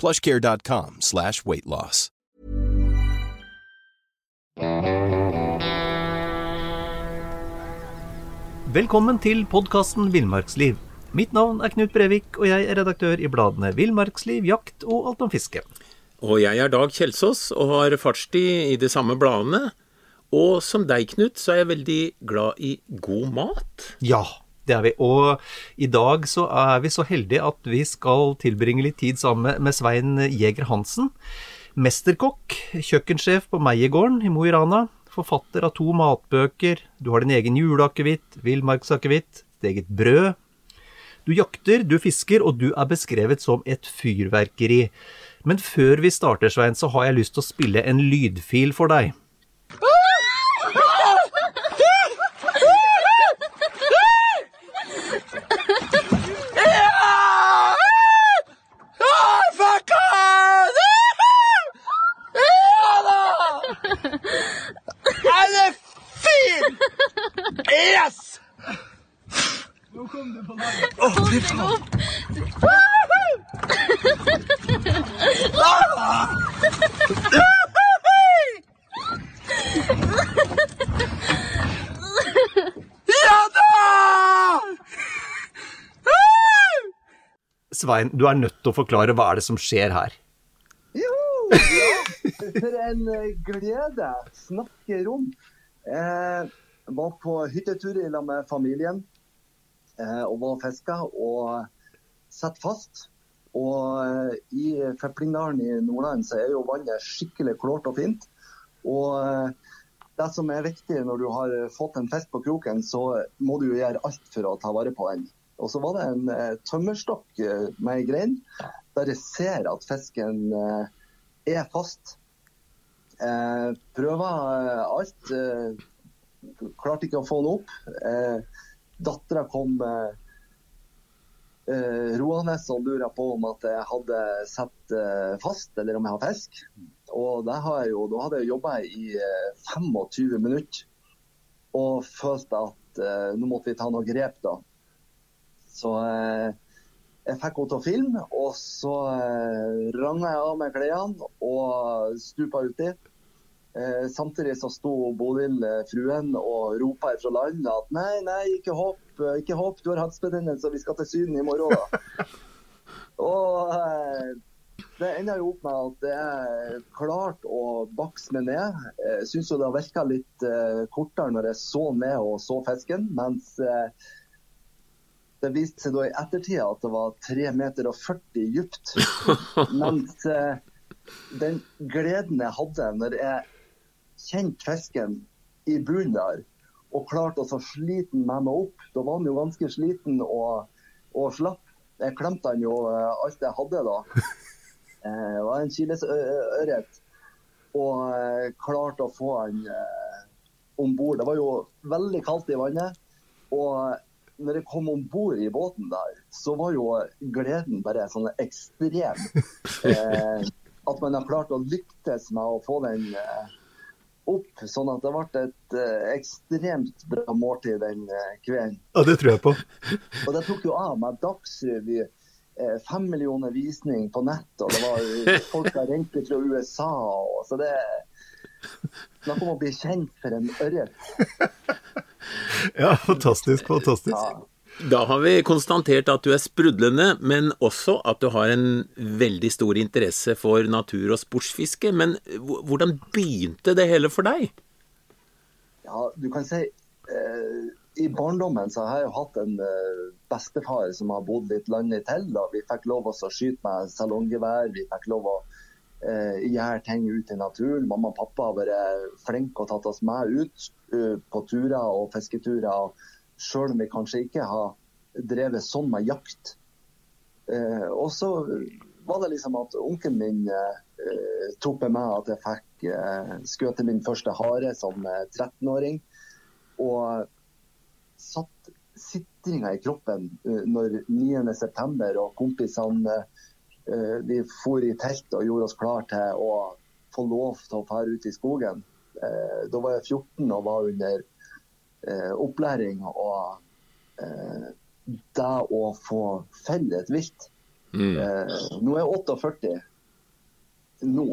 plushcare.com slash weightloss. Velkommen til podkasten Villmarksliv. Mitt navn er Knut Brevik, og jeg er redaktør i bladene Villmarksliv, Jakt og Alt om fiske. Og jeg er Dag Kjelsås og har fartstid i de samme bladene. Og som deg, Knut, så er jeg veldig glad i god mat. Ja, det er vi. Og i dag så er vi så heldige at vi skal tilbringe litt tid sammen med Svein Jæger Hansen. Mesterkokk, kjøkkensjef på Meiergården i Mo i Rana. Forfatter av to matbøker. Du har din egen juleakevitt, villmarksakevitt, ditt eget brød. Du jakter, du fisker, og du er beskrevet som et fyrverkeri. Men før vi starter, Svein, så har jeg lyst til å spille en lydfil for deg. Svein, du er nødt til å forklare hva er det som skjer her. Jo, ja. For en eh, glede. Snakker om. Eh, var på hyttetur i med familien eh, og var og fiska og satt fast. Og eh, i Feplingdalen i Nordland så er jo vannet skikkelig klart og fint. Og eh, det som er viktig når du har fått en fisk på kroken, så må du gjøre alt for å ta vare på den. Og så var det en eh, tømmerstokk eh, med ei grein der jeg ser at fisken eh, er fast. Eh, prøver eh, alt. Eh, klarte ikke å få den opp. Eh, Dattera kom roende og lurer på om at jeg hadde satt fast, eller om jeg har fisk. Og det har jeg jo, da hadde jeg jobba i 25 minutter og følte at nå måtte vi ta noe grep. da. Så eh, jeg fikk henne til å filme, og så eh, ranga jeg av meg klærne og stupa uti. Eh, samtidig så sto Bodil, fruen, og ropa fra land at nei, nei, ikke hopp, ikke hopp, du har halsbetennelse, vi skal til Syden i morgen. da. og det ender jo opp med at jeg klarte å bakse meg ned. Jeg syns det har virka litt kortere når jeg så ned og så fisken. mens det viste seg da i ettertid at det var 3,40 meter og 40 dypt. Mens eh, den gleden jeg hadde når jeg kjente fisken i bunnen der, og klarte å slite meg opp Da var han jo ganske sliten og, og slapp. Jeg klemte han jo eh, alt jeg hadde da. Eh, det var en kilesørret. Og eh, klarte å få han eh, om bord. Det var jo veldig kaldt i vannet. Og når jeg kom om bord i båten der, så var jo gleden bare sånn ekstrem. Eh, at man har klart å lyktes med å få den eh, opp, sånn at det ble et eh, ekstremt bra måltid den eh, kvelden. Ja, det tror jeg på. Og det tok jo av med Dagsrevy. Eh, fem millioner visning på nett, og det var folk som ringte fra USA. Og, så det Snakk om å bli kjent for en ørret. Ja, fantastisk. Fantastisk. Ja. Da har vi konstatert at du er sprudlende, men også at du har en veldig stor interesse for natur- og sportsfiske. Men hvordan begynte det hele for deg? Ja, du kan si eh, I barndommen så har jeg jo hatt en eh, bestefar som har bodd litt landet til. og Vi fikk lov å skyte med salonggevær. Vi fikk lov å eh, gjøre ting ute i naturen. Mamma og pappa har vært flinke og tatt oss med ut uh, på turer og fisketurer. Selv om vi kanskje ikke har drevet sånn med jakt. Eh, og så var det liksom at onkelen min eh, tok med meg at jeg fikk eh, skutt min første hare som 13-åring. Og satt sitringa i kroppen uh, når 9.9. og kompisene vi for i telt og gjorde oss klar til å få lov til å fære ut i skogen. Uh, da var jeg 14 og var under opplæring. Og det å få felle et vilt mm. Nå er jeg 48 nå,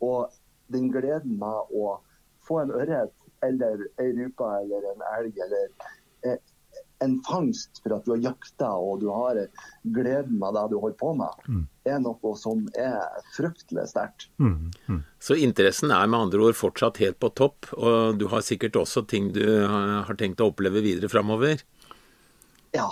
og den gleden med å få en ørret eller ei rype eller en elg eller eh, en fangst for at du har jakta og du har gleden av det du holder på med, mm. er noe som er fryktelig sterkt. Mm. Mm. Så interessen er med andre ord fortsatt helt på topp, og du har sikkert også ting du har tenkt å oppleve videre framover? Ja,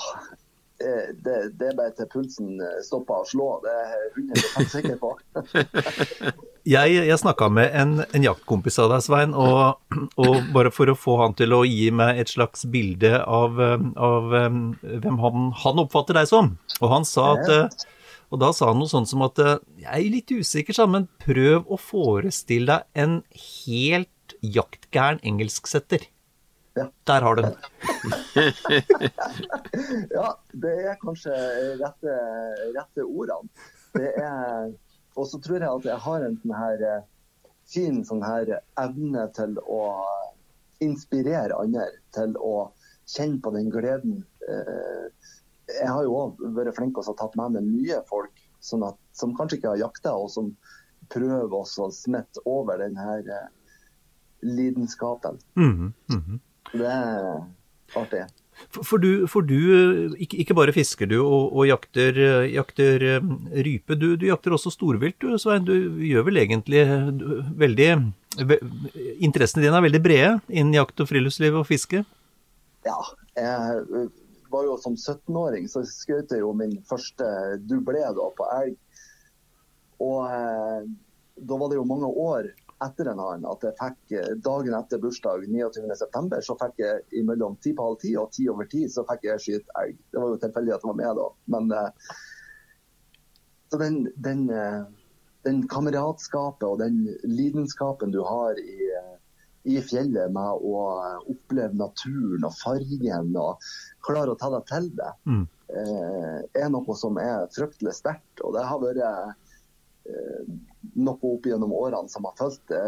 Eh, det, det, er bare til pulsen eh, stopper å slå. Det er jeg 100 sikker på. jeg jeg snakka med en, en, jaktkompis av deg, Svein, og, og, bare for å få han til å gi meg et slags bilde av, av hvem han, han, oppfatter deg som. Og han sa at eh, og da sa han noe sånt som at jeg er litt usikker, men prøv å forestille deg en helt jaktgæren engelsksetter. Ja. Der har du den. ja, det er kanskje rette, rette ordene. Det er, og så tror jeg at jeg har en sånn her eh, fin sånn her evne til å inspirere andre til å kjenne på den gleden. Eh, jeg har jo òg vært flink og tatt med meg mye folk sånn at, som kanskje ikke har jakta, og som prøver å smitte over den her eh, lidenskapen. Mm -hmm. Det er artig. For du, for du ikke, ikke, bare fisker du og, og jakter, jakter, um, rype, du, du, jakter også storvilt, du Svein. Du gjør vel egentlig veldig Interessene dine er veldig brede innen jakt og friluftsliv og fiske? Ja. Jeg var jo som 17-åring, så skjøt jeg jo min første dublé på elg. Og eh, da var det jo mange år etter en annen at jeg fikk eh, dagen etter bursdag 29.9. så fikk jeg mellom ti på halv ti og ti over ti så fikk jeg skyte elg. Det var jo tilfeldig at jeg var med da. Men uh, så den, den, uh, den, kameratskapet og den lidenskapen du har i, i, fjellet med å oppleve naturen og fargen og klare å ta deg til det, mm. er noe som er fryktelig sterkt. Og det har vært noe opp gjennom årene som har fulgt det.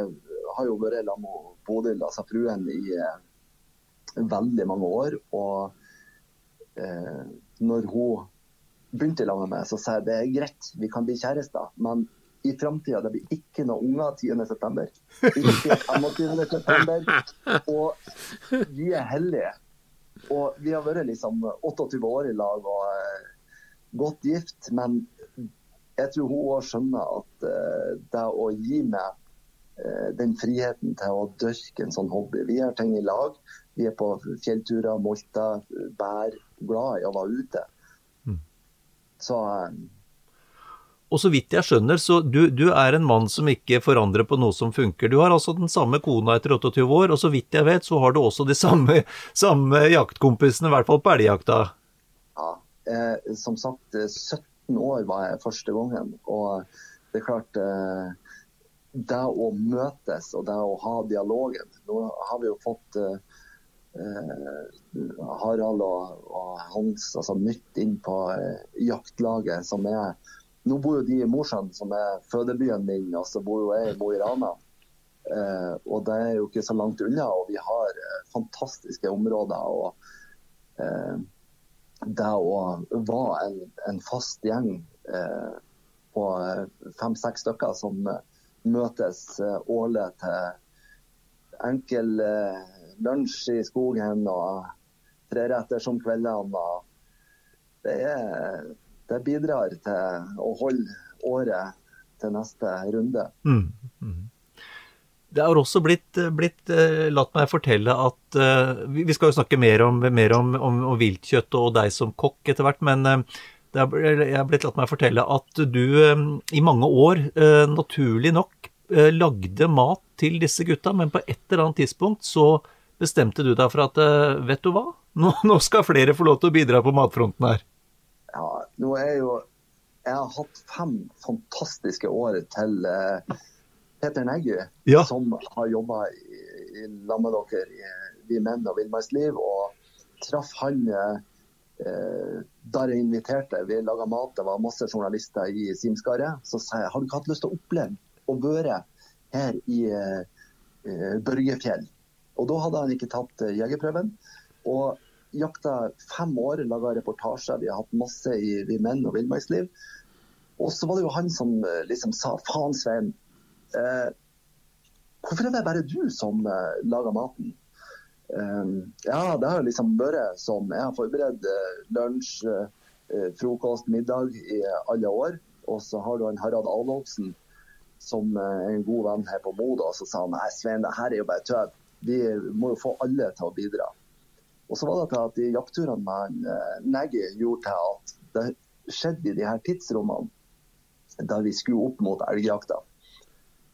har jo vært sammen med Bodil, altså fruen, i eh, veldig mange år. Og eh, når hun begynte sammen med meg, så sa jeg det er greit, vi kan bli kjærester. Men i framtida det blir ikke noe unger 10.9. Ikke 25.9. Og vi er hellige. Og vi har vært liksom 28 år i lag og eh, godt gift. Men jeg tror hun òg skjønner at uh, det å gi meg uh, den friheten til å dyrke en sånn hobby Vi har ting i lag. Vi er på fjellturer, molter, bær. Glad i å være ute. Mm. Så uh, og så vidt jeg skjønner, så du, du, er en mann som ikke forandrer på noe som funker. Du har altså den samme kona etter 28 år, og så vidt jeg vet, så har du også de samme, samme jaktkompisene, i hvert fall på elgjakta. Ja, eh, som sagt 17 13 år var jeg første gangen. Og det er klart eh, Det å møtes og det å ha dialogen Nå har vi jo fått eh, Harald og, Hans altså nytt inn på eh, jaktlaget, som er Nå bor jo de i Mosjøen, som er fødebyen min, og så bor jo jeg i Mo i Rana. Eh, og det er jo ikke så langt unna, og vi har eh, fantastiske områder. og eh, det å være en, en fast gjeng eh, på fem-seks stykker som møtes eh, årlig til enkel eh, lunsj i skogen og treretter som kveldene. det, det bidrar til å holde året til neste runde. Mm. Mm. Det har også blitt, blitt, latt meg fortelle at Vi skal jo snakke mer om, mer om, om, om viltkjøtt og deg som kokk etter hvert, men det har blitt latt meg fortelle at du i mange år naturlig nok lagde mat til disse gutta, men på et eller annet tidspunkt så bestemte du deg for at vet du hva, nå, nå skal flere få lov til å bidra på matfronten her? Ja, nå er jo Jeg har hatt fem fantastiske år til uh, Peter Neggy, ja. som har jobba i, i med dere i Vi menn og villmarksliv. Og traff han eh, der jeg inviterte. Vi laga mat, det var masse journalister i Simskaret. Så sa jeg har du ikke hatt lyst til å oppleve å være her i eh, Børgefjell? Og da hadde han ikke tatt jegerprøven. Og jakta fem år, laga reportasjer. Vi har hatt masse i Vi menn og villmarksliv. Og så var det jo han som liksom sa faen, Svein. Eh, hvorfor er det bare du som eh, lager maten? Eh, ja, det har liksom vært sånn. Jeg har forberedt eh, lunsj, eh, frokost, middag i alle år. Og så har du en Harald Alvoksen som eh, er en god venn her på Moda, og så sa han nei, Svein, det her er jo bare tøv. Vi må jo få alle til å bidra. Og så var det til at de jaktturene med Neggy gjorde til at det skjedde i de her tidsrommene der vi skulle opp mot elgjakta.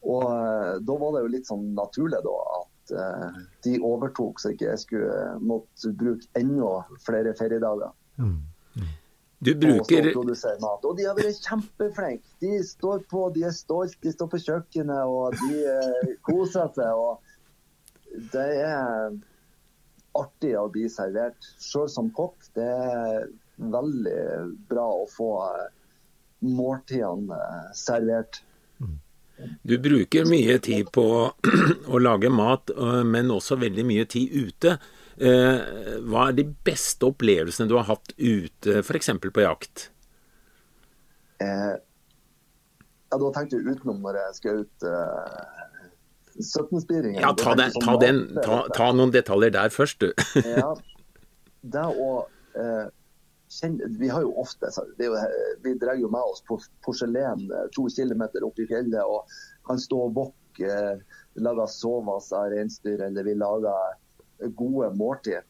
Og uh, da var det jo litt sånn naturlig da at uh, de overtok, så ikke jeg skulle måtte bruke enda flere feriedager. Mm. Mm. Du bruker... Og, mat. og de har vært kjempeflinke. De står på, de er stolte, de står på kjøkkenet og de koser seg. og det er artig å bli servert. Sjøl som kokk, det er veldig bra å få eh, måltidene eh, servert. Du bruker mye tid på å lage mat, eh, men også veldig mye tid ute. Hva er de beste opplevelsene du har hatt ute, f.eks. på jakt? Eh, ja, da tenkte jeg utenom når jeg skal ut eh, 17-spiringen. Ja, ta, den, ta, den, ta, ta, noen detaljer der først, du. ja, det å eh, kjenne Vi har jo ofte jo, Vi drar jo med oss porselen eh, to kilometer opp i fjellet og kan stå og våkke, eh, lage sovas av reinsdyr, eller vi lager gode måltid.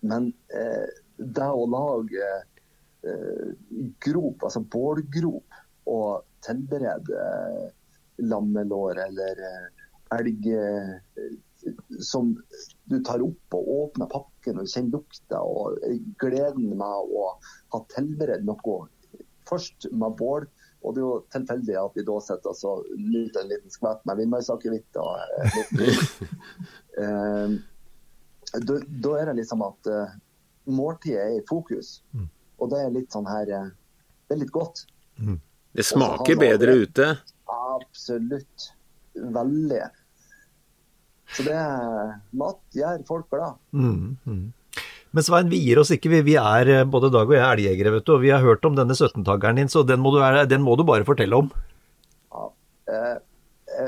Men eh, det å lage eh, grop, altså bålgrop, og tilberede eh, lammelår eller eh, elg eh, som du tar opp og åpner pakken og kjenner lukta. og Gleden med å ha tilberedt noe først med bål. Og det er jo tilfeldig at vi da sitter og nyter en liten skvett med villmarksakevitt. eh, da, da, er det liksom at uh, måltidet er i fokus. Mm. Og det er litt sånn her Det er litt godt. Mm. Det smaker bedre ute? Absolutt. Veldig. Så det mat gjør folk glad. Mm, mm. Men Svein, vi gir oss ikke. Vi, vi er eh, både Dag og jeg elgjegere, vet du. Og vi har hørt om denne 17-takeren din, så den må, du, den må, du, bare fortelle om. Ja, eh,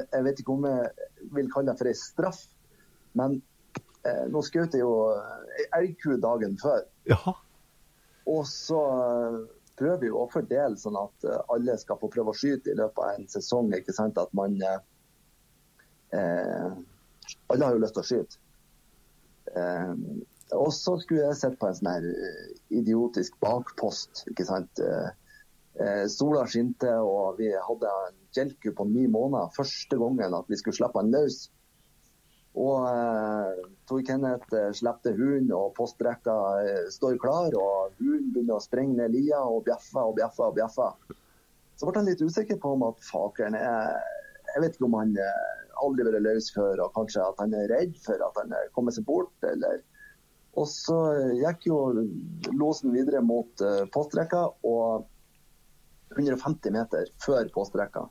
jeg vet ikke om jeg vil kalle det for ei straff, men eh, nå skjøt jeg jo ei elgku dagen før. Jaha. Og så eh, prøver vi å fordele sånn at eh, alle skal få prøve å skyte i løpet av en sesong. ikke sant? At man eh, alle har jo lyst til å skyte. Eh, og så skulle jeg sett på en sånn her eh, idiotisk bakpost. ikke sant? Eh, sola skinte, og vi hadde en jelku på ni måneder. Første gangen at vi skulle slippe han løs. Og eh, Tor Kenneth eh, slipper hunden, og postrekka eh, står klar. og Hunden begynner å sprenge ned lia og bjeffer og bjeffer og bjeffer. Så ble han litt usikker på om at fakeren er Jeg vet ikke om han eh, aldri vært løs før, og kanskje at han er redd for at han kommer seg bort. eller og så gikk jo losen videre mot uh, postrekka, og 150 meter før postrekka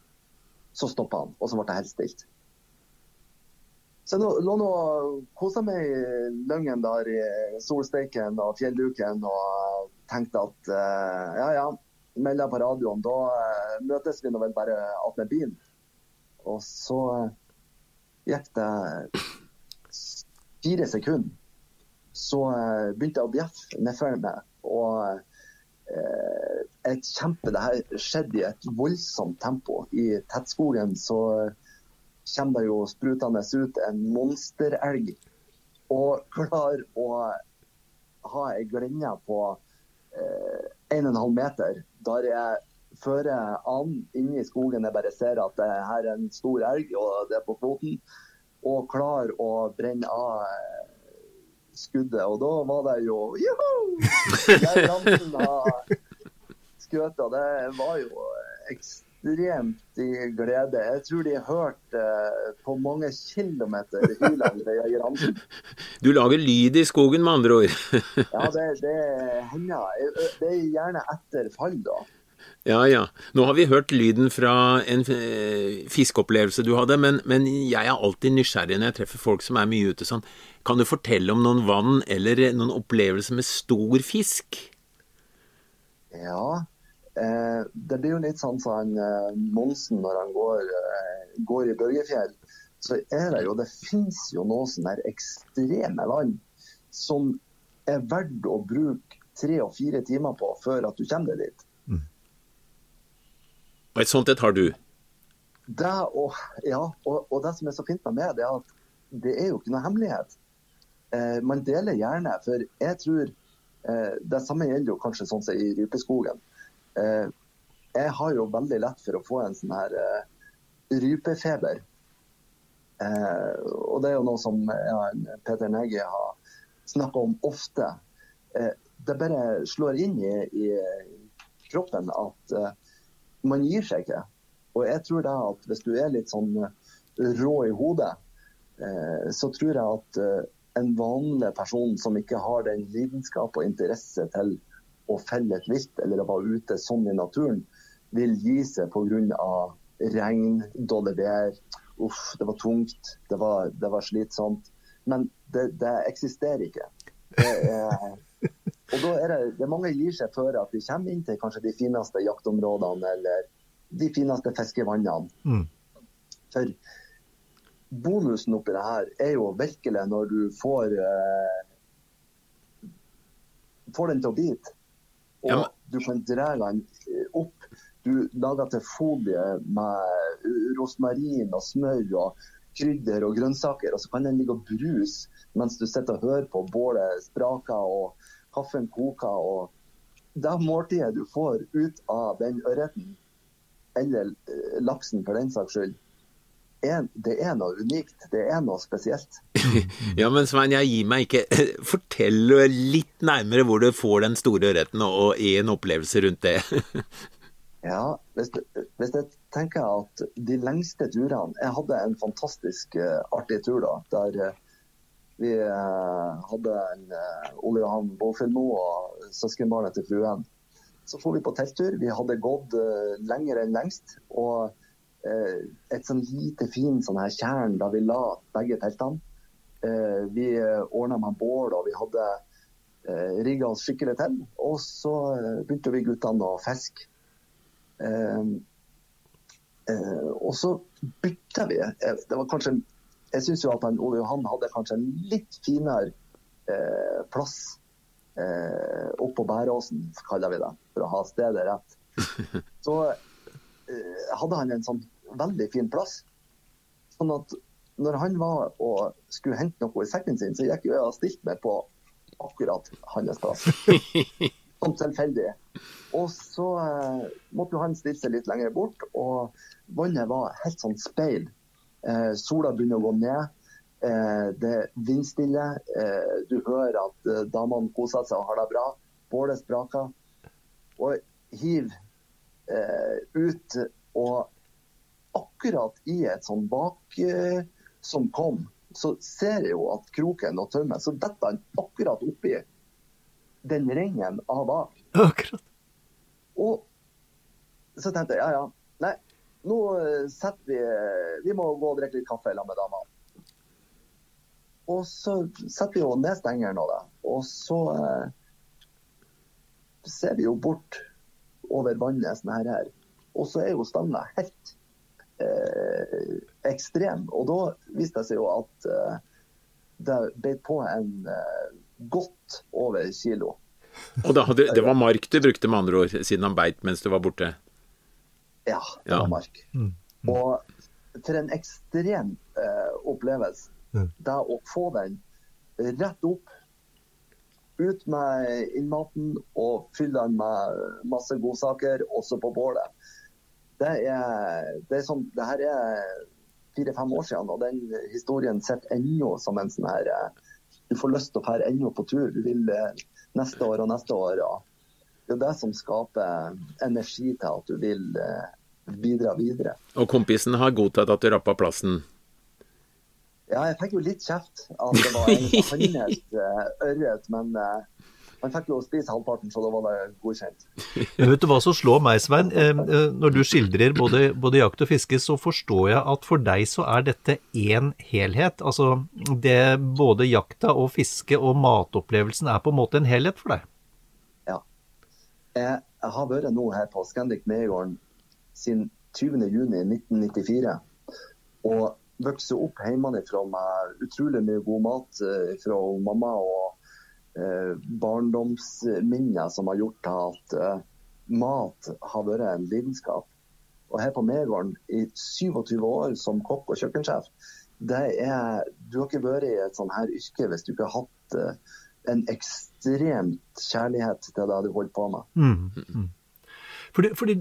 så stoppa han, og så ble det helt stilt. Så jeg lå nå og kosa meg i Løngen der i solsteiken og fjellduken og tenkte at uh, ja ja, melder på radioen, da uh, møtes vi nå vel bare attmed bilen. Og så gikk det fire sekunder, så eh, begynte jeg å bjeffe nedfor meg. Og eh, et kjempe Det her skjedde i et voldsomt tempo. I tettskogen så kommer det jo sprutende ut en monsterelg. Og klarer å ha ei glenne på eh, 1,5 meter. Der jeg fører an inne i skogen. Jeg bare ser at det her er en stor elg, og det er på kvoten. Og klarer å brenne av eh, skuddet. Og da var det jo Joho! Har skutt, og det var jo ekstremt i glede. Jeg tror de hørte eh, på mange kilometer hylene ved Jørgen Hansen. Du lager lyd i skogen, med andre ord. Ja, det, det hender. Det er gjerne etter fall, da. Ja, ja. Nå har vi hørt lyden fra en eh, fiskeopplevelse du hadde, men, men, jeg er alltid nysgjerrig når jeg treffer folk som er mye ute sånn. Kan du fortelle om noen vann eller noen opplevelser med stor fisk? Ja, eh, det blir jo litt sånn som han eh, Monsen når han går, eh, går i Børgefjell. Så er det jo Det finnes jo noe sånne ekstreme vann som er verdt å bruke tre og fire timer på før at du kommer deg dit. Og et sånt et har du? Det, og, ja, og, og, det som er så fint med det, er at det er jo ikke noe hemmelighet. Eh, man deler gjerne, for jeg tror eh, Det samme gjelder jo kanskje sånn som i rypeskogen. Eh, jeg har jo veldig lett for å få en sånn her eh, rypefeber. Eh, og det er jo noe som ja, Peter Nege har snakka om ofte. Eh, det bare slår inn i, i kroppen at man gir seg ikke. Og jeg tror da at hvis du er litt sånn eh, rå i hodet, eh, så tror jeg at eh, en vanlig person som ikke har den lidenskap og interesse til å felle et vilt eller å være ute sånn i naturen, vil gi seg pga. regn, dårlig vær. Uff, det var tungt, det var, det var slitsomt. Men det, det eksisterer ikke. Det er, og da er det, det Mange gir seg før at de kommer inn til kanskje de fineste jaktområdene eller de fineste fiskevannene. Mm. For bonusen oppi det her er jo virkelig når du får eh, får den til å bite. Og ja, du kan dra den opp. Du lager til folie med rosmarin og smør og krydder og grønnsaker, og så kan den ligge og bruse mens du sitter og hører på bålet spraker og kaffen koker. og Det måltidet du får ut av den ørreten, eller eh, laksen for den saks skyld, det er noe unikt. Det er noe spesielt. ja, men Svein, jeg gir meg ikke. Fortell litt nærmere hvor du får den store ørreten, og en opplevelse rundt det. ja, hvis, hvis, jeg tenker at de lengste turene Jeg hadde en fantastisk uh, artig tur da, der uh, vi uh, hadde en Ole Johan Båfjellmo og søskenbarnet til fruen. Så får vi på telttur. Vi hadde gått lenger enn lengst. og et sånn lite fint sånn her tjern da vi la begge teltene. vi ordna med bål og vi hadde rigga oss skikkelig til. Og så begynte vi guttene å fiske. Eh, og så bytta vi. Eh, det var kanskje, jeg syns jo at han, Ole Johan hadde kanskje en litt finere eh, plass eh, oppå på Bæråsen, kaller vi det, for å ha stedet rett. Så eh, hadde han en sånn veldig fin plass. Sånn at når han var og skulle hente noe i sekken sin, så gikk jeg og stilte meg på akkurat hans plass. Sånn tilfeldig. Og så eh, måtte han stille seg litt lenger bort, og vannet var helt sånn speil. Eh, sola begynner å gå ned. Eh, det er vindstille. Eh, du hører at eh, damene koser seg og har det bra. Bålet spraker. Og hiver eh, ut. Og akkurat i et sånn bak som kom, så ser jeg jo at kroken og tømmen, så detter han akkurat oppi den ringen av bak. Akkurat. Og så tenkte jeg ja, ja. Nei, nå eh, setter vi eh, Vi må gå og drikke litt kaffe sammen med dama. Og så setter vi jo ned stengeren nå, da. Og så eh, ser vi jo bort over vannet sånn her. her. Og så er jo stanga helt eh, ekstrem. Og da viste det seg jo at eh, det beit på en eh, godt over kilo. Og hadde, det var mark du brukte, med andre ord, siden han beit mens du var borte? Ja, Ja. Mm. Mm. Og for en ekstrem eh, opplevelse. Det å få den rett opp, ut med innmaten og fylle den med masse godsaker, også på bålet. Det er, det er sånn, det her er fire-fem år siden, og den historien sitter ennå som en sånn her eh, Du får lyst til å dra ennå på tur. Du vil eh, neste år og neste år. Og det er det som skaper energi til at du vil eh, bidra videre. Og kompisen har godtatt at du rappa plassen? Ja, jeg fikk jo litt kjeft at det var en av hans eh, ørret, men eh, han fikk jo spise halvparten, så da var det godkjent. Men vet du hva som slår meg, Svein? Eh, eh, Når du skildrer både, både jakt og fiske, så forstår jeg at for deg så er dette én helhet. Altså det både jakta og fiske og matopplevelsen er på en måte en helhet for deg. Jeg har vært nå her på Scandic Megården siden 20.6.1994. Og vokste opp hjemmefra med utrolig mye god mat eh, fra mamma og eh, barndomsminner som har gjort at eh, mat har vært en lidenskap. Og her på Megården i 27 år som kokk og kjøkkensjef, det er, du har ikke vært i et sånt her yrke hvis du ikke har hatt eh, en ekstremt kjærlighet til det du holder på med. Mm. Fordi, fordi,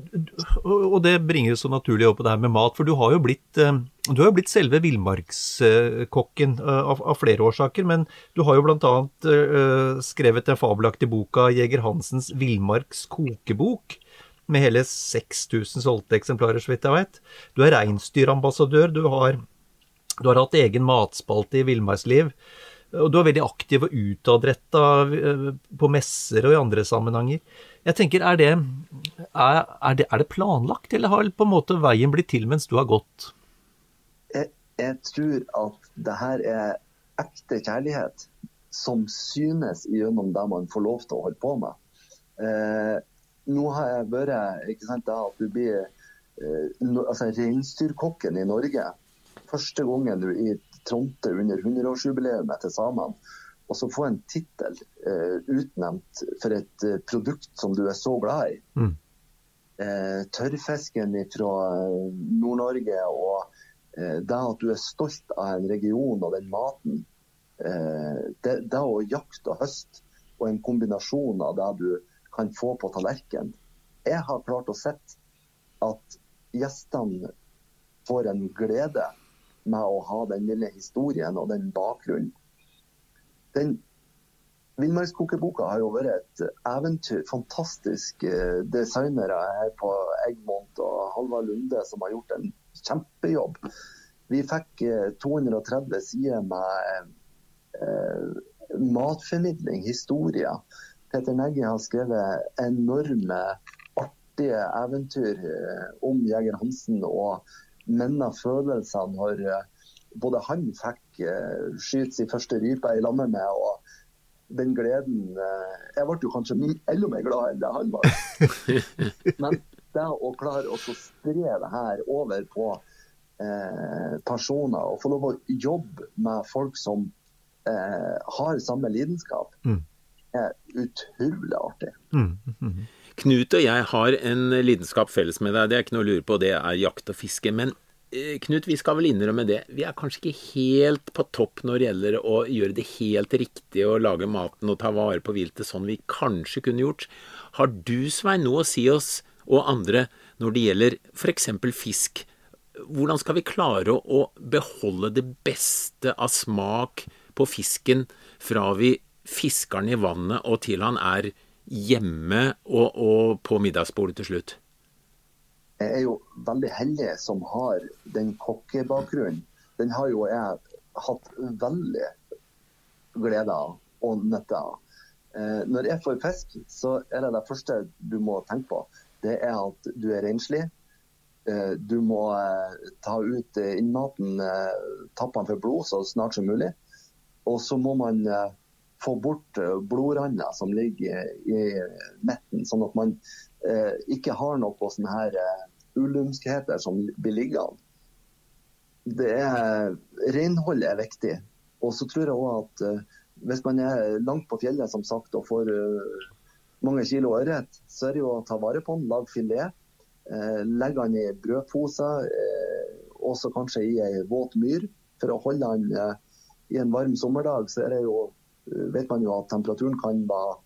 og det bringer så naturlig opp på det her med mat, for du har jo blitt, eh, har jo blitt selve villmarkskokken eh, av, av flere årsaker, men du har jo bl.a. skrevet den fabelaktige boka Jeger Hansens villmarks kokebok, med hele 6000 solgte eksemplarer, så vidt jeg veit. Du er reinsdyrambassadør, du har, du har hatt egen matspalte i Villmarksliv. Og du er veldig aktiv og utadretta eh, på messer og i andre sammenhenger. Jeg tenker, er det, er, er det, er det planlagt, eller har på en måte veien blitt til mens du har gått? Jeg, jeg tror at det her er ekte kjærlighet som synes gjennom det man får lov til å holde på med. Eh, nå har jeg vært ikke sant, da, at du blir eh, no, altså, reinsdyrkokken i Norge. Første gangen du i Tronte under 100-årsjubileet til samene. Og så få en tittel eh, utnevnt for et eh, produkt som du er så glad i. Mm. Eh, tørrfisken fra Nord-Norge og eh, det at du er stolt av en region og den maten. Eh, det, det å jakte og høste og en kombinasjon av det du kan få på tallerkenen. Jeg har klart å sett at gjestene får en glede med å ha den lille historien og den bakgrunnen. Den Villmarkskokeboka har jo vært et eventyr. Fantastisk eh, designere her på Eggmont og Halvard Lunde som har gjort en kjempejobb. Vi fikk eh, 230 sider med eh, matformidling, historier. Peter Negge har skrevet enorme, artige eventyr eh, om Jeger Hansen og minner følelsene når eh, både han fikk eh, skyte sin første rype i lammet med, og den gleden eh, Jeg ble jo kanskje enda mer glad enn det han var. Men det å klare å spre det her over på eh, personer, og få lov å jobbe med folk som eh, har samme lidenskap, Mm. er utrolig artig. Mm. Knut og jeg har en lidenskap felles med deg, det er ikke noe å lure på, det er jakt og fiske. Men eh, Knut, vi skal vel innrømme det, vi er kanskje ikke helt på topp når det gjelder å gjøre det helt riktig og lage maten og ta vare på viltet sånn vi kanskje kunne gjort. Har du, Svein, noe å si oss og andre når det gjelder f.eks. fisk? Hvordan skal vi klare å beholde det beste av smak på fisken fra vi fisker den i vannet og til han er hjemme og, og på middagsbordet til slutt? Jeg er jo veldig heldig som har den kokkebakgrunnen. Den har jo jeg hatt veldig glede av og nytte av. Eh, når jeg får fisk, så er det det første du må tenke på. Det er at du er renslig. Eh, du må eh, ta ut innmaten, tappe den for blod så snart som mulig. Og så må man få bort eh, blodrander som ligger i midten, sånn at man eh, ikke har noe sånne her uh, ulumskheter som blir liggende. Det er, renhold er viktig. Og så tror jeg òg at uh, hvis man er langt på fjellet som sagt, og får uh, mange kilo ørret, så er det jo å ta vare på den, lage filet. Eh, legge den i brødposer, eh, også kanskje i ei våt myr. For å holde den eh, i en varm sommerdag, så er det jo, eh, vet man jo at temperaturen kan være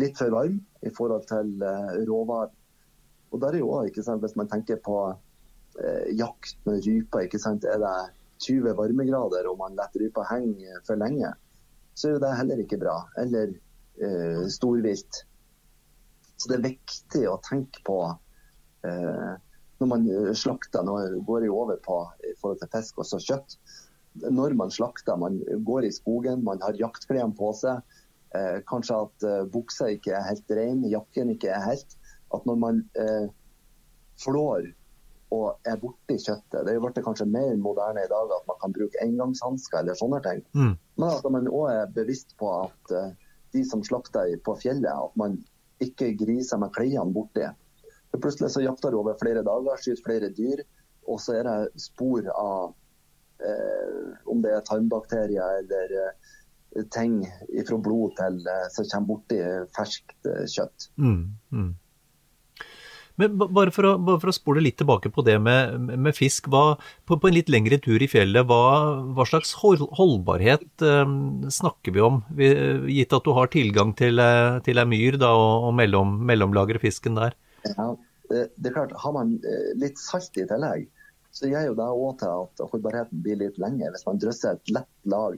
litt for varm i forhold til eh, råvarer. Og der er jo også, Hvis man tenker på eh, jakt med ryper, er det 20 varmegrader og man lar rypa henge for lenge, så er det heller ikke bra. Eller eh, storvilt. Så det er viktig å tenke på eh, når man slakter, nå går det jo over på i forhold til fisk og kjøtt. Når man slakter, man går i skogen, man har jaktklærne på seg. Eh, kanskje at eh, buksa ikke er helt ren, jakken ikke er helt. At når man eh, flår og er borti kjøttet Det er jo blitt kanskje mer moderne i dag at man kan bruke engangshansker eller sånne ting. Mm. Men at man òg er bevisst på at eh, de som slakter på fjellet, at man ikke griser med klærne borti. For Plutselig så jakter du over flere dager, skyter flere dyr, og så er det spor av om det er tarmbakterier eller eh, ting fra blod til eh, som kommer borti ferskt eh, kjøtt. Mm, mm. Men bare for, å, bare for å spole litt tilbake på det med, med fisk. Hva, på, på en litt lengre tur i fjellet, hva, hva slags hold, holdbarhet eh, snakker vi om? Vi, gitt at du har tilgang til, eh, til ei myr da, og, og mellom, mellomlagre fisken der. Ja, det, det er klart, Har man eh, litt salt i tillegg, så gjør jo det òg til at holdbarheten blir litt lengre. Hvis man drøsser et lett lag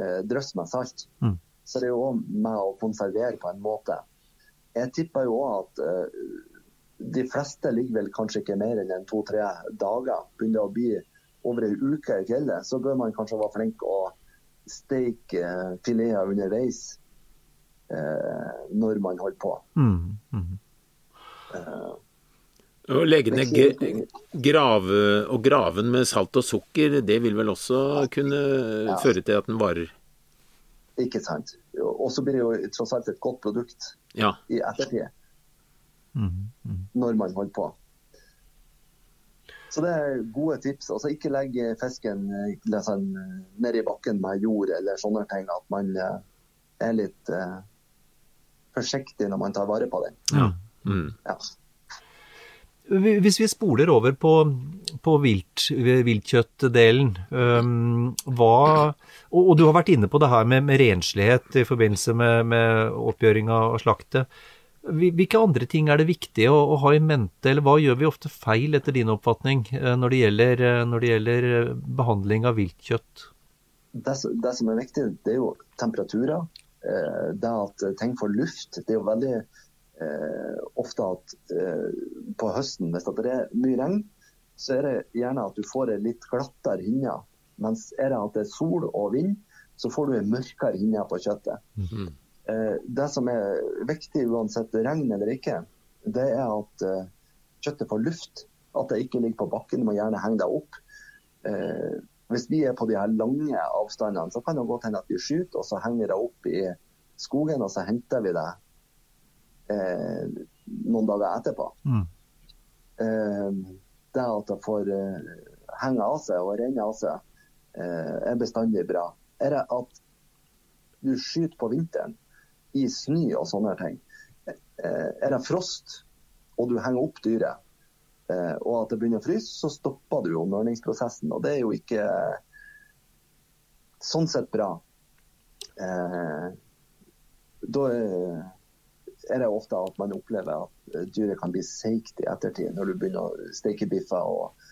eh, drøss med salt, Mm. så er det jo òg med å konservere på en måte. Jeg tipper jo òg at eh, de fleste ligger vel kanskje ikke mer enn to-tre dager. Begynner å bli over ei uke i fjellet, så bør man kanskje være flink å steke eh, fileter underveis eh, når man holder på. Mm, mm. Å legge ned grave, og graven med salt og sukker, det vil vel også kunne Ja. føre til at den varer? Ikke sant? Og så blir det jo tross alt et godt produkt Ja. i ettertid. Mm, mm. når man holder på. Så det er gode tips. Altså ikke legge fisken liksom, ned i bakken med jord eller sånne ting. At man eh, er litt uh, forsiktig når man tar vare på den. Ja. Mm. Ja. Hvis vi spoler over på, på vilt, viltkjøttdelen, um, hva og, og du har vært inne på det her med, med renslighet i forbindelse med, med oppgjøring av slaktet. Hvilke andre ting er det viktig å, å ha i mente, eller hva gjør vi ofte feil etter din oppfatning eh, når det gjelder, eh, når det gjelder eh, behandling av viltkjøtt? Det, det som er viktig, det er jo temperaturer. Det at ting får luft. Det er jo veldig eh, ofte at eh, på høsten, hvis det er mye regn, så er det gjerne at du får ei litt glattere hinne. Mens er det at det er sol og vind, så får du ei mørkere hinne på kjøttet. Mm. Eh, Det som er viktig uansett regn eller ikke, det er at eh, kjøttet får luft. At det ikke ligger på bakken. Du må gjerne henge det opp. Eh, Hvis vi er på de her lange avstandene, så kan det godt hende at vi skyter, og så henger det opp i skogen, og så henter vi det eh, noen dager etterpå. Mm. Eh, det at det får eh, henge av seg og renne av seg, eh, er bestandig bra. Er det at du skyter på vinteren i snø og sånne ting, eh, er det frost og du henger opp dyret, eh, og at det begynner å fryse, så stopper du jo mørningsprosessen. Og det er jo ikke sånn sett bra. Eh, da er det ofte at man opplever at eh, dyret kan bli seigt i ettertid, når du begynner å steke biffer og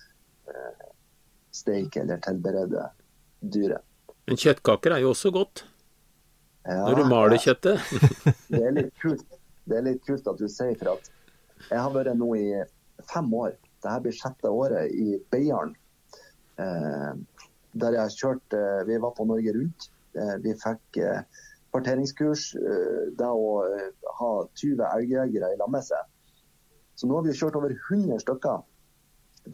eh, steke eller tilberede dyret. Men kjøttkaker er jo også godt Ja, når du maler ja, kjøttet. Det er litt kult. Det er litt kult at du sier for at jeg har vært nå i fem år. Dette blir sjette året i Beiarn. Eh, der jeg har kjørt eh, Vi var på Norge Rundt. Eh, vi fikk eh, parteringskurs. Eh, det å ha 20 elgjegere i lag med. Så nå har vi kjørt over 100 stykker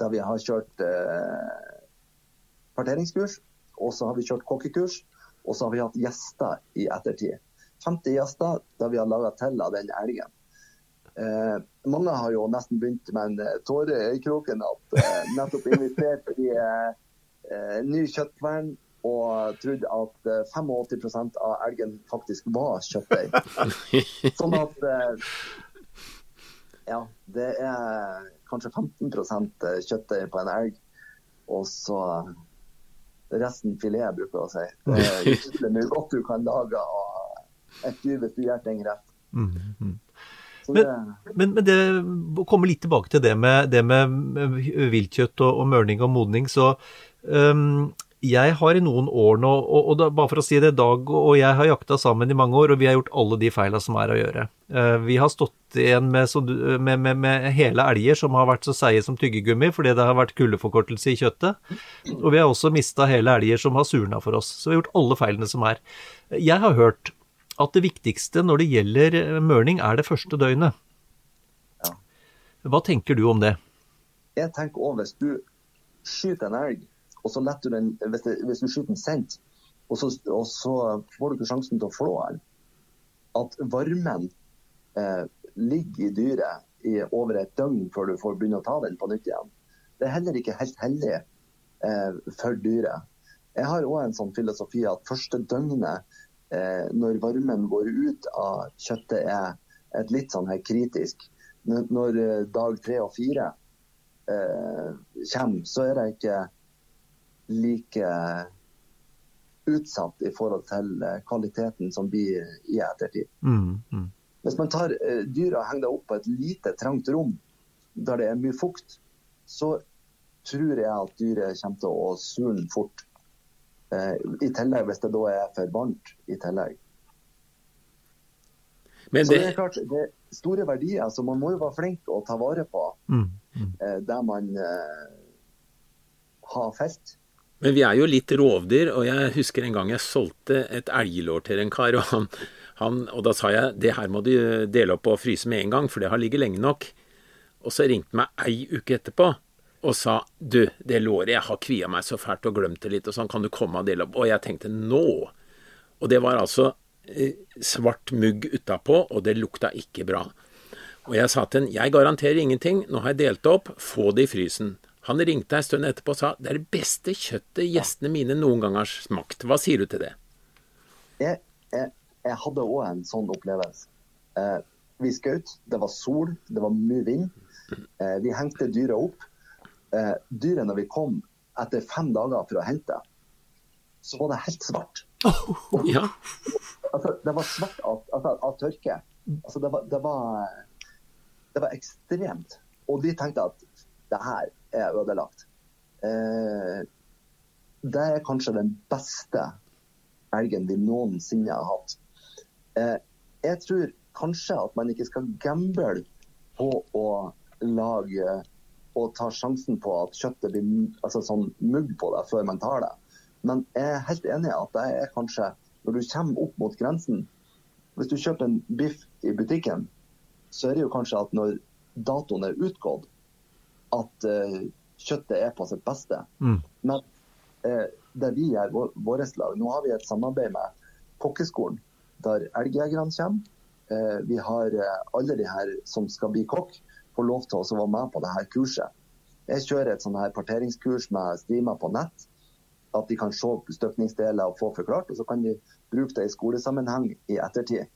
der vi har kjørt eh, parteringskurs. Og så har vi kjørt kokkekurs. Og så har vi hatt gjester i ettertid. 50 gjester da vi har laga til av den elgen. Eh, mange har jo nesten begynt med en eh, tåre i kroken at eh, nettopp invitert i eh, eh, ny kjøttkvern og trodde at eh, 85 av elgen faktisk var kjøttdeig. Sånn at eh, Ja, det er kanskje 15% kjøttdeig på en elg, og så resten filet, bruker jeg å si. Det er utrolig mye godt du kan lage av et dyr hvis du gjør ting rett. Mm, mm. Men, det, men, men det å komme litt tilbake til det med, det med viltkjøtt og, og mørning og modning, så øhm, jeg har i noen år nå, og, og da, bare for å si det, Dag og jeg har jakta sammen i mange år, og vi har gjort alle de feila som er å gjøre. Eh, vi har stått igjen med, med, med, med hele elger som har vært så seige som tyggegummi fordi det har vært kuldeforkortelse i kjøttet. Og vi har også mista hele elger som har surna for oss. Så vi har gjort alle feilene som er. Jeg har hørt at det viktigste når det gjelder eh, mørning, er det første døgnet. Ja. Hva tenker du om det? jeg tenker også hvis du skyter en elg, og så letter du den Hvis, det, hvis du skyter den sent, og så, og så får du ikke sjansen til å flå den, at varmen eh, ligger i dyret i over et døgn før du får begynne å ta den på nytt igjen. Det er heller ikke helt heldig eh, for dyret. Jeg har òg en sånn filosofi at første døgnet, eh, når varmen går ut av kjøttet, er et litt sånn her kritisk. Når, når eh, dag tre og fire eh, kommer, så er det ikke like utsatt i forhold til eh, kvaliteten som blir i ettertid. Mm, mm. Hvis man tar dyra og henger det opp på et lite, trangt rom der det er mye fukt, så tror jeg at dyret kommer til å surne fort. Eh, I tillegg hvis det da er for varmt i tillegg. Men Så det det, er klart, det er store verdier, så man må jo være flink å ta vare på Mm, mm. eh, der man eh, har felt. Men vi er jo litt rovdyr, og jeg husker en gang jeg solgte et elglår til en kar, og, han, han, og da sa jeg det her må du dele opp og fryse med en gang, for det har ligget lenge nok. Og så ringte meg ei uke etterpå og sa du, det låret, jeg har kvia meg så fælt og glemt det litt, og sånn, kan du komme og dele opp? Og jeg tenkte nå! Og det var altså eh, svart mugg utapå, og det lukta ikke bra. Og jeg sa til han, jeg garanterer ingenting, nå har jeg delt opp, få det i frysen. Han ringte en stund etterpå og sa det er det beste kjøttet gjestene mine noen gang har smakt. Hva sier du til det? jeg, jeg, jeg hadde òg en sånn opplevelse. Eh, vi skjøt, det var sol, det var mye vind. Eh, vi hengte dyret opp. Eh, dyret, når vi kom etter fem dager for å hente, så var det helt svart. Ja, Altså, det var svart av, altså, av tørke. Altså, det, var, det, var, det var ekstremt. Og de tenkte at det her er ødelagt. Eh, det er kanskje den beste elgen vi noensinne har hatt. Eh, jeg tror kanskje at man ikke skal gamble på å lage og ta sjansen på at kjøttet blir altså sånn mugg på det før man tar det. Men jeg er helt enig i at det er kanskje når du kommer opp mot grensen Hvis du kjøper en biff i butikken, så er det jo kanskje at når datoen er utgått, at uh, kjøttet er på sitt beste. Mm. Men uh, det vi gjør, vår, vårt lag Nå har vi et samarbeid med kokkeskolen, der elgjegerne kommer. Uh, vi har eh, alle de her som skal bli kokk, får lov til å være med på det her kurset. Jeg kjører et sånn her parteringskurs med streamer på nett. At de kan se støpningsdeler og få forklart, og så kan de bruke det i skolesammenheng i ettertid.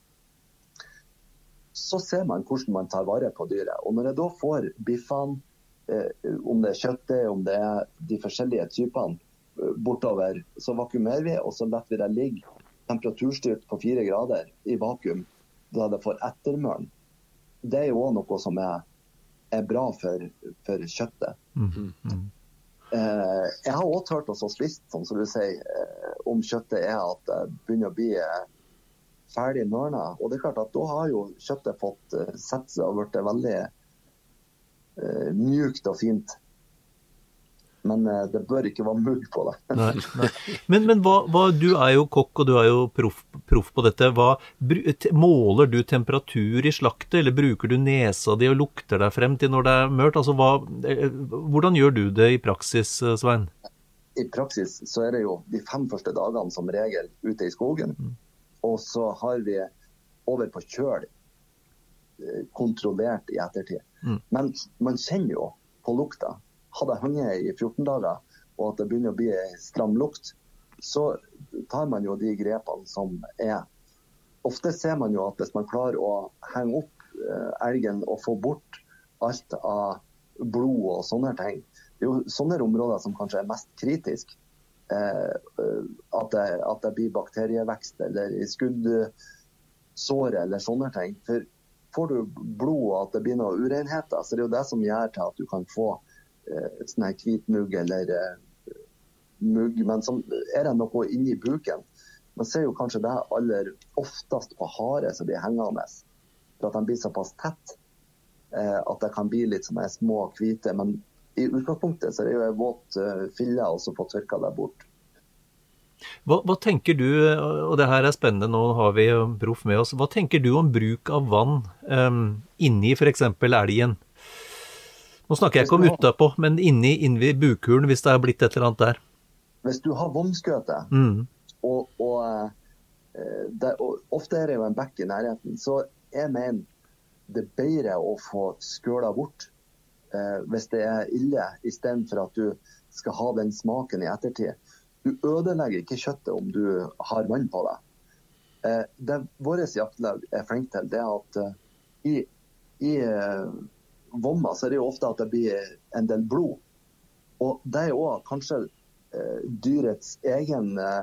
Så ser man hvordan man tar vare på dyret. Og når jeg da får biffene, eh, om det er kjøttet, om det er de forskjellige typene, eh, bortover, så vakuumerer vi, og så lar vi det ligge temperaturstyrt på fire grader i vakuum, da det får ettermørn. Det er jo òg noe som er, er bra for, for kjøttet. Mm, -hmm. Eh, jeg har òg turt å spist, som du sier, eh, om kjøttet er at det begynner å bli eh, ferdig mørna. Og det er klart at da har jo kjøttet fått eh, sett seg og blitt veldig eh, mjukt og fint. Men uh, det bør ikke være mugg på det. Nei, nei. Men, men hva, hva, du er jo kokk, og du er jo proff, proff på dette. Hva, måler du temperatur i slaktet, eller bruker du nesa di og lukter deg frem til når det er mørkt? Altså, hva, eh, hvordan gjør du det i praksis, Svein? I praksis så er det jo de fem første dagene som regel ute i skogen. Og så har vi over på kjøl kontrollert i ettertid. Mm. Men man kjenner jo på lukta. Hadde jeg hengt i 14 dager og at det begynner å bli stram lukt, så tar man jo de grepene som er. Ofte ser man jo at hvis man klarer å henge opp eh, elgen og få bort alt av blod og sånne ting, det er jo sånne områder som kanskje er mest kritisk. Eh, at, det, at, det, blir bakterievekst eller i skuddsåret eller sånne ting. For får du blod og at det blir noen urenheter, så det er jo det som gjør til at du kan få eh, sånn her hvitmugg eller eh, mugg. Men som, er det noe inni buken. Man ser jo kanskje det aller oftest på hare som blir hengende. For at de blir såpass tett eh, at det kan bli litt sånne små hvite. Men i utgangspunktet så er det jo våt uh, fille og så få tørka det bort. Hva, hva, tenker du, og det her er spennende, nå har vi Proff med oss. Hva tenker du om bruk av vann um, inni f.eks. elgen? Nå snakker jeg ikke om utapå, men inni, inni bukhulen, hvis det er blitt et eller annet der. Hvis du har vannskøte, mm. og, og, uh, det, og, ofte er det jo en bekk i nærheten, så jeg mener det er bedre å få skøla bort eh, hvis det er ille, istedenfor at du skal ha den smaken i ettertid. Du ødelegger ikke kjøttet om du har vann på det. Eh, det våre jaktlag er flinke til, det er at eh, i, i eh, vomma så er det jo ofte at det blir en del blod. Og det er òg kanskje eh, dyrets egen eh,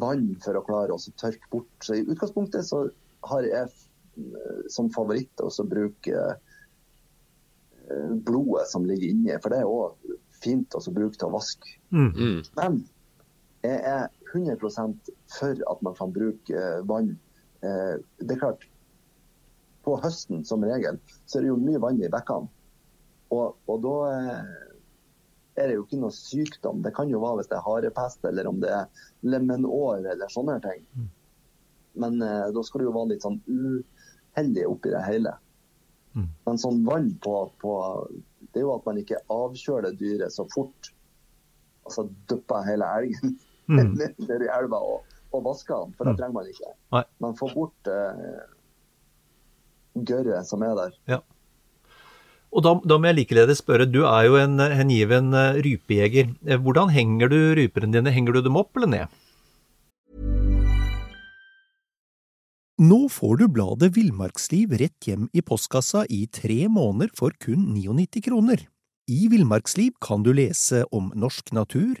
vann for å klare å tørke bort. Så I utgangspunktet så har jeg eh, som favoritt å bruke Eh, blodet som ligger inni. For det er òg fint å bruke til å vaske. Mm. mm. Men jeg er 100 for at man kan bruke eh, vann. Eh, det er klart, på høsten som regel så er det jo mye vann i bekkene. Og, og da er det jo ikke noe sykdom. Det kan jo være hvis det er harepest eller om det er lemenår eller sånne ting. Men Men da skal det jo være litt sånn uheldig oppi det hele. Mm. Men sånn vann på, på, Det er jo at man ikke avkjøler dyret så fort. Altså dupper hele elgen mm. ned i elva og, og vaske den, for det mm. trenger man ikke. Nei. Man får bort eh, gørret som er der. Ja. Og da, da, må jeg likeledes spørre, du er jo en hengiven eh, rypejeger. Eh, hvordan henger du ryperne dine? Henger du dem opp eller ned? Nå får du bladet Villmarksliv rett hjem i postkassa i tre måneder for kun 99 kroner. I Villmarksliv kan du lese om norsk natur,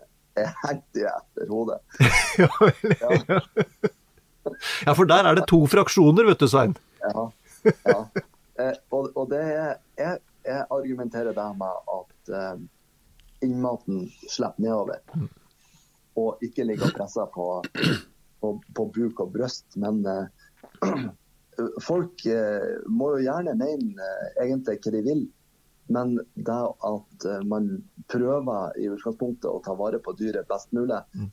Jeg i etter hodet. ja. ja, for der er det to fraksjoner, vet du, Svein. Ja. ja. Eh, og, og, det er jeg, jeg argumenterer der med at eh, innmaten slipper nedover. Mm. Og ikke ligger og presser på, på, på buk og bryst, men eh, folk eh, må jo gjerne mene eh, egentlig hva de vil. Men det at eh, man prøver i utgangspunktet å ta vare på dyret best mulig, mm.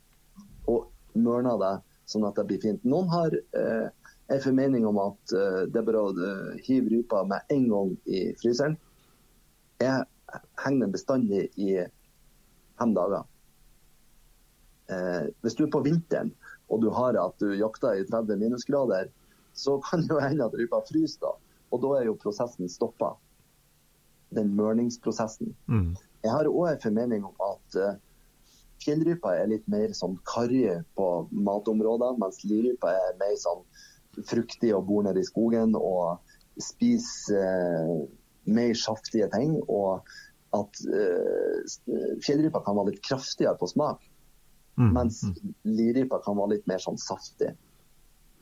og mørner det sånn at det blir fint. Noen har eh, en formening om at eh, det er bare å uh, hive rypa med en gang i fryseren. Jeg henger den bestandig i fem dager. Eh, hvis du er på vinteren og du har at du jakter i 30 minusgrader, så kan det jo hende at rypa fryser da. Og da er jo prosessen stoppa. Den mørningsprosessen. Mm. Jeg har òg en formening om at uh, fjellrypa er litt mer sånn karrig på matområder, mens lirypa er mer sånn fruktig og bor nede i skogen og spiser uh, mer saftige ting. Og at uh, fjellrypa kan være litt kraftigere på smak, mm. mens mm. lirypa kan være litt mer sånn saftig.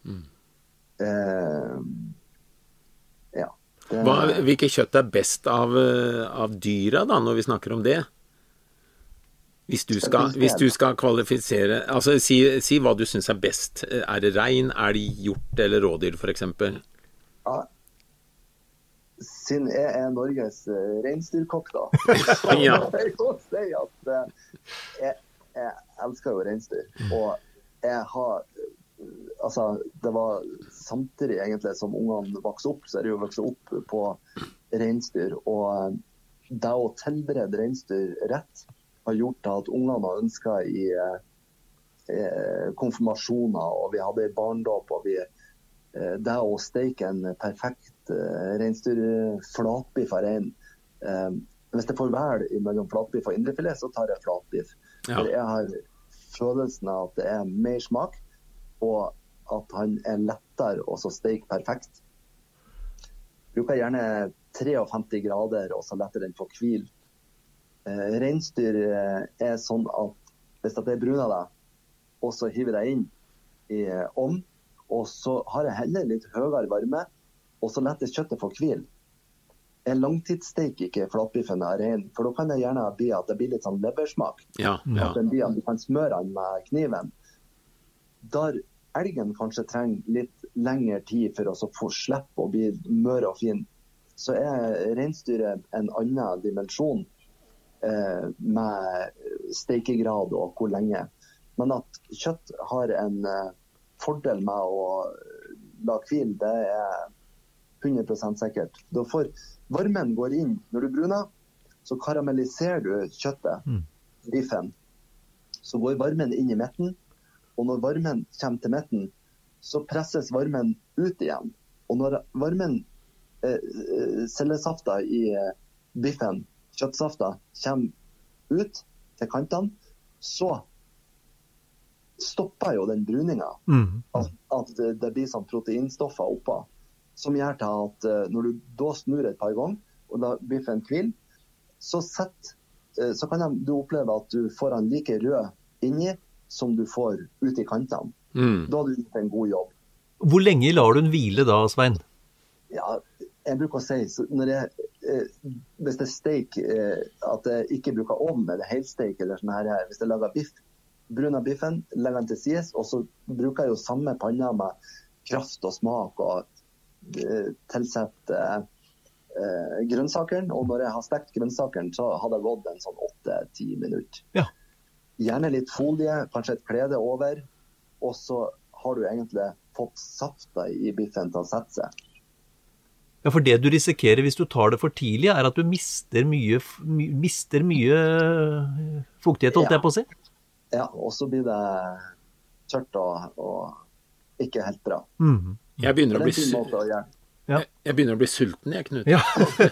Mm. Eh, Det, Hva, hvilke kjøtt er best av, eh, av dyra, da, når vi snakker om det? Hvis du skal, hvis du skal kvalifisere Altså, si, si hva du syns er best. Er det rein, elg, hjort eller rådyr, f.eks.? ja, siden jeg er Norges uh, reinsdyrkokk, da, så må jeg jo si at eh, jeg, jeg elsker jo reinsdyr. Og jeg har eh, Altså, det var samtidig egentlig som ungene vokste opp, så er de jo vokst opp på reinsdyr. Og det å tilberede reinsdyr rett har gjort at ungene har ønska i eh, konfirmasjoner, og vi hadde barndåp, og vi eh, det å steke en perfekt eh, reinsdyrflatbiff av rein eh, Hvis jeg får velge mellom flatbiff og indrefilet, så tar jeg flatbiff. Ja. For jeg har følelsen av at det er mer smak, og at han er lettere å så steke perfekt. Bruker gjerne 53 grader, og så letter den få hvile. Eh, reinsdyr eh, er sånn at hvis jeg bruner deg, og så hiver jeg inn i eh, ovn, og så har jeg heller litt høyere varme, og så letter kjøttet få hvile. Jeg langtidssteker ikke flatbiffen av rein, for da kan det gjerne bli at det blir litt sånn leversmak. Ja, ja. At den blir at du kan smøre den med kniven. Der elgen kanskje trenger litt lengre tid for å få slippe å bli mør og fin, så er reinsdyret en annen dimensjon eh, med steikegrad og hvor lenge. Men at kjøtt har en eh, fordel med å la hvile, det er 100 sikkert. Da får varmen går inn når du bruner, så karamelliserer du kjøttet, biffen. Så går varmen inn i midten, og når varmen kommer til midten, så presses varmen ut igjen. Og når varmen, eh, eh, cellesafta i eh, biffen, kjøttsafta, kommer ut til kantene, så stopper jo den bruninga. Mm. At, at det, blir sånn proteinstoffer oppå, som gjør til at eh, når du da snur et par ganger, og da biffen hviler, så, eh, så kan de- du oppleve at du får den like rød inni som du får ut i kantene. Mm. Da har du gjort en god jobb. Hvor lenge lar du den hvile da, Svein? Ja, jeg bruker å si så når jeg, eh, Hvis det er steik, eh, at jeg ikke bruker ovn eller helsteik eller sånn her, hvis jeg lager biff, bruner biffen, legger den til sides, og så bruker jeg jo samme panna med kraft og smak og eh, tilsetter eh, grønnsakene. Og når jeg har stekt grønnsakene, så har det gått en sånn åtte-ti minutter. Ja. Gjerne litt folie, kanskje et klede over, og så har du egentlig fått safta i biffen til å sette seg. Ja, for det du risikerer hvis du tar det for tidlig, er at du mister mye, my, mister mye eh, fuktighet, holdt Ja. jeg på å si. Ja, og så blir det tørt og, og ikke helt bra. Mm. Jeg begynner, å bli, en gjøre. jeg, jeg begynner å bli sulten, jeg, Knut. Ja.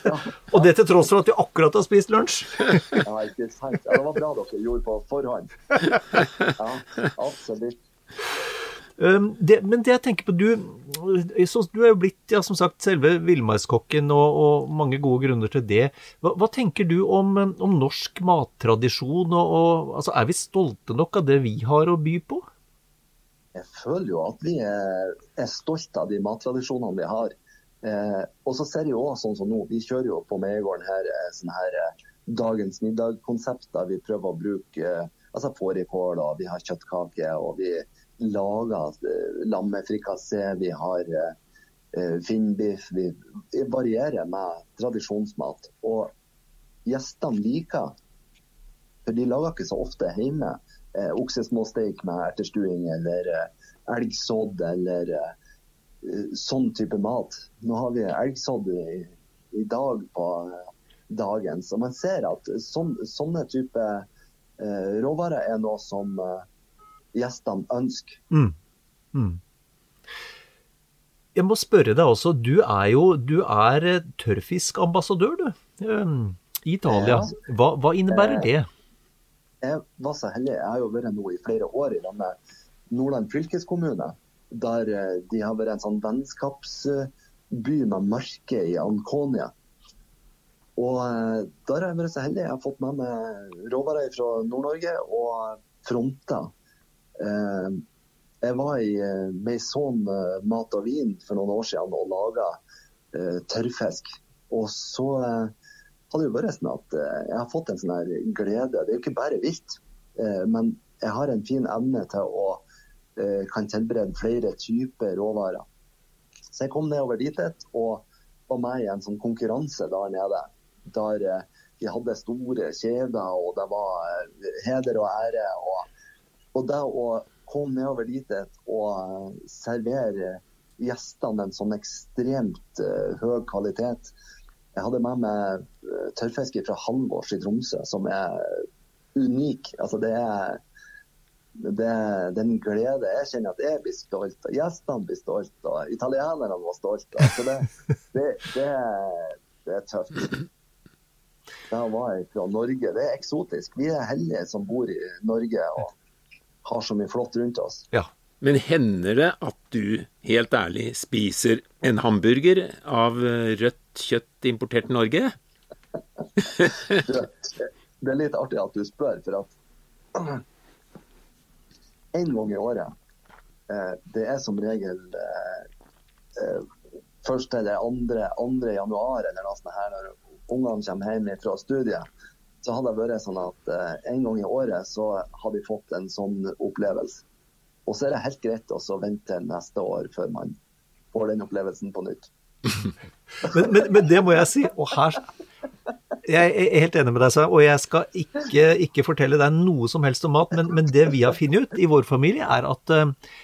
Og det til tross for at vi akkurat har spist lunsj. Ja, ikke sant? Ja, det var bra dere gjorde på forhånd. Ja, absolutt. Um, det, men det jeg tenker på, du, så, du er jo blitt ja, som sagt selve villmarkskokken og, og mange gode grunner til det. Hva, hva tenker du om, om norsk mattradisjon? Og, og, altså, er vi stolte nok av det vi har å by på? Jeg føler jo at vi er, er stolte av de mattradisjonene vi har. Eh, og så ser jeg jo også sånn som nå, vi kjører jo på Meiegården her eh, sånn her eh, dagens middag-konsept vi prøver å bruke eh, altså fårikål, og vi har kjøttkake, og vi lager eh, lammefrikassé, vi har eh, eh, finnbiff. Vi, vi varierer med tradisjonsmat. Og gjestene liker, for de lager ikke så ofte hjemme, eh, oksesmåsteik med ertestuing eller elgsodd eller sånn type mat. Nå har vi elgsodd i, i dag på eh, dagen, så man ser at sån, sånne type eh, råvarer er noe som eh, gjestene ønsker. Mm. Mm. Jeg må spørre deg også, du er jo du er tørrfiskambassadør, du. I Italia. Hva, hva innebærer det? Jeg var så heldig, jeg har jo vært nå i flere år i denne med Nordland fylkeskommune, der eh, de har vært en sånn vennskapsby med merke i Ankonia. Og eh, der har jeg vært så heldig. Jeg har fått med meg råvarer fra Nord-Norge og fronter. Eh, Jeg var i Maison mat og vin for noen år siden og laga tørrfisk. Og så hadde det vært sånn at jeg har fått en sånn glede. Det er jo ikke bare vilt, men jeg har en fin evne til å kan tilberede flere typer råvarer. Så jeg kom nedover dit og var med i en sånn konkurranse der nede. Der vi hadde store kjeder, og det var eh, heder og ære. Og, og det å komme nedover dit og eh, servere gjestene en sånn ekstremt uh, høy kvalitet. Jeg hadde med meg uh, tørrfisk fra Halvårs i Tromsø, som er unik. Altså det er det, den glede jeg kjenner at jeg blir stolt, og gjestene blir stolt, og italienerne var stolte. Altså det, det, det, det, er tøft. Da var jeg fra Norge. Det er eksotisk. Vi er heldige som bor i Norge og har så mye flott rundt oss. Ja. Men hender det at du helt ærlig spiser en hamburger av rødt kjøtt importert til Norge? det er litt artig at du spør, for at en gang i året eh, Det er som regel eh, første eller andre, andre januar eller noe sånt her når ungene kommer hjem fra studiet. Så har det vært sånn at en gang i året så har de fått en sånn opplevelse. Og så er det helt greit å vente neste år før man får den opplevelsen på nytt. men, men, men, det må jeg si, og her Jeg er helt enig med deg, og jeg skal ikke, ikke fortelle deg noe som helst om mat, men, men, det vi har funnet ut i vår familie, er at uh,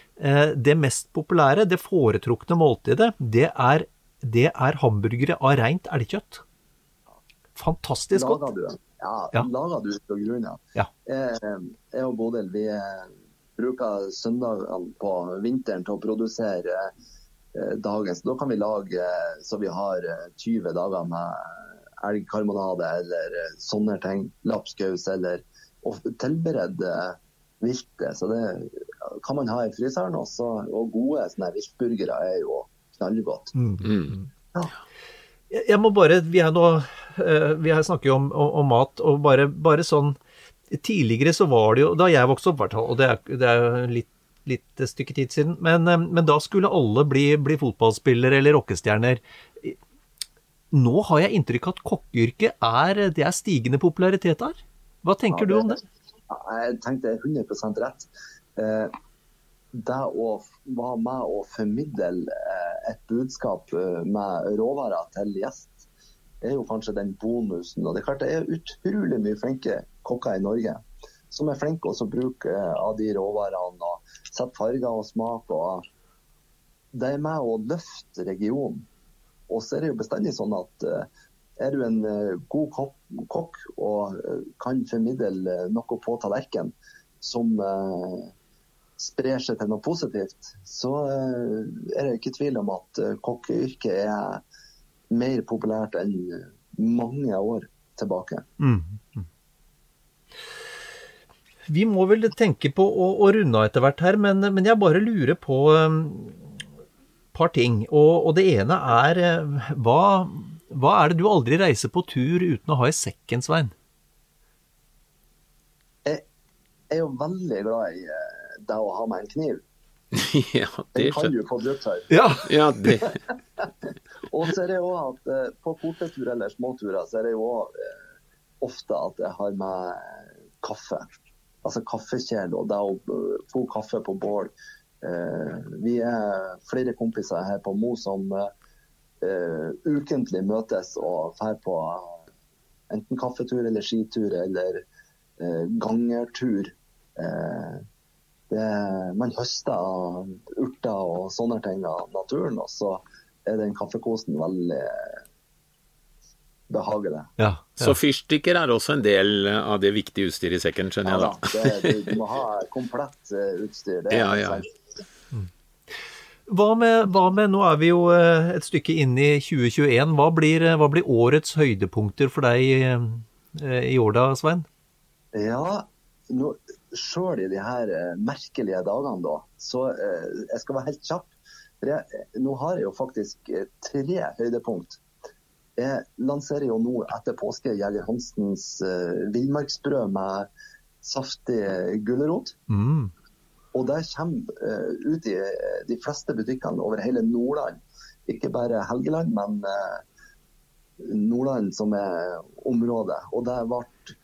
det mest populære, det foretrukne måltidet, det er, det er hamburgere av rent elgkjøtt. Fantastisk godt. Lager du, ja, ja. lager du fra grunnen av. Ja. Jeg, jeg og Bodil, vi bruker søndagene på vinteren til å produsere dagens. Da kan vi lage så vi har 20 dager med elgkarmonade eller sånne ting. Lapskaus eller og tilberede viltet. Så det kan man ha i fryseren også. Og gode sånne viltburgere er jo knallgodt. Mm. Mm. Ja. Jeg må bare, Vi, er nå, vi snakker jo om, om, om mat, og bare, bare sånn Tidligere så var det jo, da jeg vokste opp, og det er, det er litt, litt stykke tid siden, men, eh, men da skulle alle bli, bli fotballspillere eller rockestjerner. Nå har jeg inntrykk av at kokkeyrket er, det er stigende popularitet her. Hva tenker ja, det, du om det? Jeg tenkte 100 rett. Eh, det å være med å formidle eh, et budskap med råvarer til gjest, er jo kanskje den bonusen. Og det er klart det er utrolig mye flinke kokker i Norge som er flinke til å bruke eh, av de råvarene og sette farger og smak. og Det er med å løfte regionen. Og så er det jo bestandig sånn at uh, er du en uh, god kokk, kokk og uh, kan formidle noe på tallerkenen som sprer seg til noe positivt, så er det ikke tvil om at kokkeyrket er mer populært enn mange år tilbake. Mm. Vi må vel tenke på å, å runde av etter hvert her, men, men, jeg bare lurer på par ting. Og, og, det ene er uh, hva, hva, er det du aldri reiser på tur uten å ha i sekken, Svein? Jeg, er jo veldig glad i uh, det å ha med en kniv. ja, det jeg kan jo få brukt her. Ja, ja det. og så er det jo at uh, på kortetur eller småturer, så er det jo òg ofte at jeg har med kaffe altså kaffekjele og det å få kaffe på bål. Eh, vi er flere kompiser her på Mo som uh, ukentlig møtes og drar på enten kaffetur eller skitur eller gangertur. Det, man høster urter og sånne ting av naturen, og så er den kaffekosen veldig behagelig. Ja, ja. Så fyrstikker er også en del av det viktige utstyret i sekken, skjønner jeg da? Ja, det, du, må ha komplett eh, utstyr. Det ja, ja. Mm. Hva med, hva med, Nå er vi jo eh, et stykke inn i 2021. Hva blir, hva blir årets høydepunkter for deg eh, i år da, Svein? Ja, nå, sjøl i de her merkelige dagene, da, så jeg skal være helt kjapp. Jeg, nå har jeg jo faktisk tre høydepunkt. Jeg lanserer jo nå etter påske Jeger Hansens uh, villmarksbrød med saftig gulrot. Mm. Og det kommer uh, ut i de fleste butikkene over hele Nordland Ikke bare Helgeland, men eh, Nordland som er området. Og det ble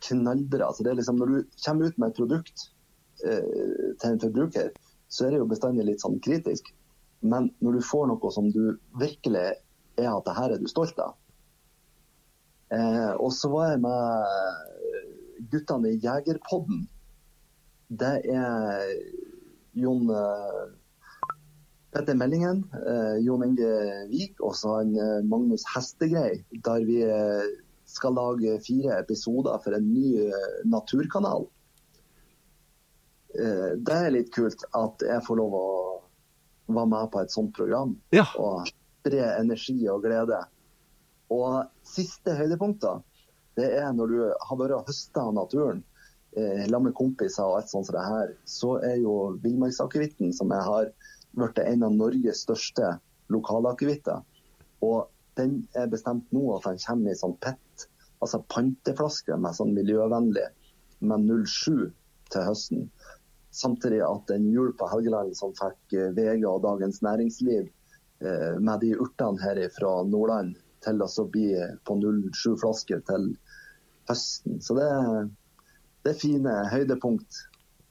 knallbra. Så er liksom, når du kommer ut med et produkt eh, til en forbruker, så er det jo bestandig litt sånn kritisk. Men når du får noe som du virkelig er at det her er du stolt av. Eh, og så var jeg med guttene i Jegerpodden. Det er Jon eh, Petter Meldingen, eh, Jon Inge Vik og så han eh, Magnus Hestegrei. Der vi skal lage fire episoder for en ny naturkanal. Det er litt kult at jeg får lov å være med på et sånt program. Ja. Og spre energi og glede. Og siste høydepunkter, det er når du har vært og høsta naturen eh, med kompiser og alt sånt som det her, så er jo villmarksakevitten, som jeg har blitt en av Norges største lokalakevitter. Og den er bestemt nå at den kommer i sånn PET, altså panteflaske med sånn miljøvennlig, med 07 til høsten. Samtidig at en jul på Helgeland som fikk eh, VG og Dagens Næringsliv eh, med de urtene her fra Nordland til å bli på 07 flasker til høsten. Så det, det fine høydepunkt.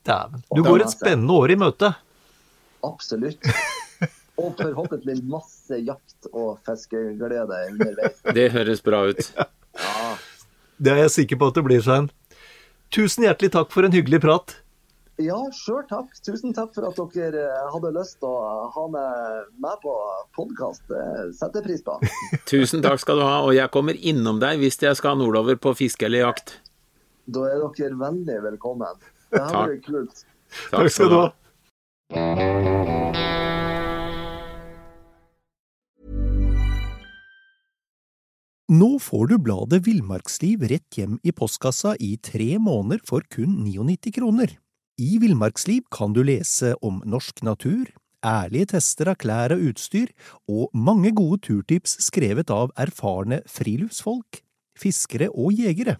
Dæven. Du går et spennende år i møte. Absolutt. Og forhåpentlig masse jakt og fiskeglede underveis. Det høres bra ut. Ja, Det er jeg sikker på at det blir, Svein. Tusen hjertelig takk for en hyggelig prat. ja sjøl takk. Tusen takk for at dere eh, hadde lyst til å ha med meg på podkast. Setter pris på. Tusen takk skal du ha, og jeg kommer innom deg hvis jeg skal nordover på fiske eller jakt. Da er dere veldig velkommen. Det her blir kult. Takk skal du ha. Nå får du bladet Villmarksliv rett hjem i postkassa i tre måneder for kun 99 kroner. I Villmarksliv kan du lese om norsk natur, ærlige tester av klær og utstyr, og mange gode turtips skrevet av erfarne friluftsfolk, fiskere og jegere.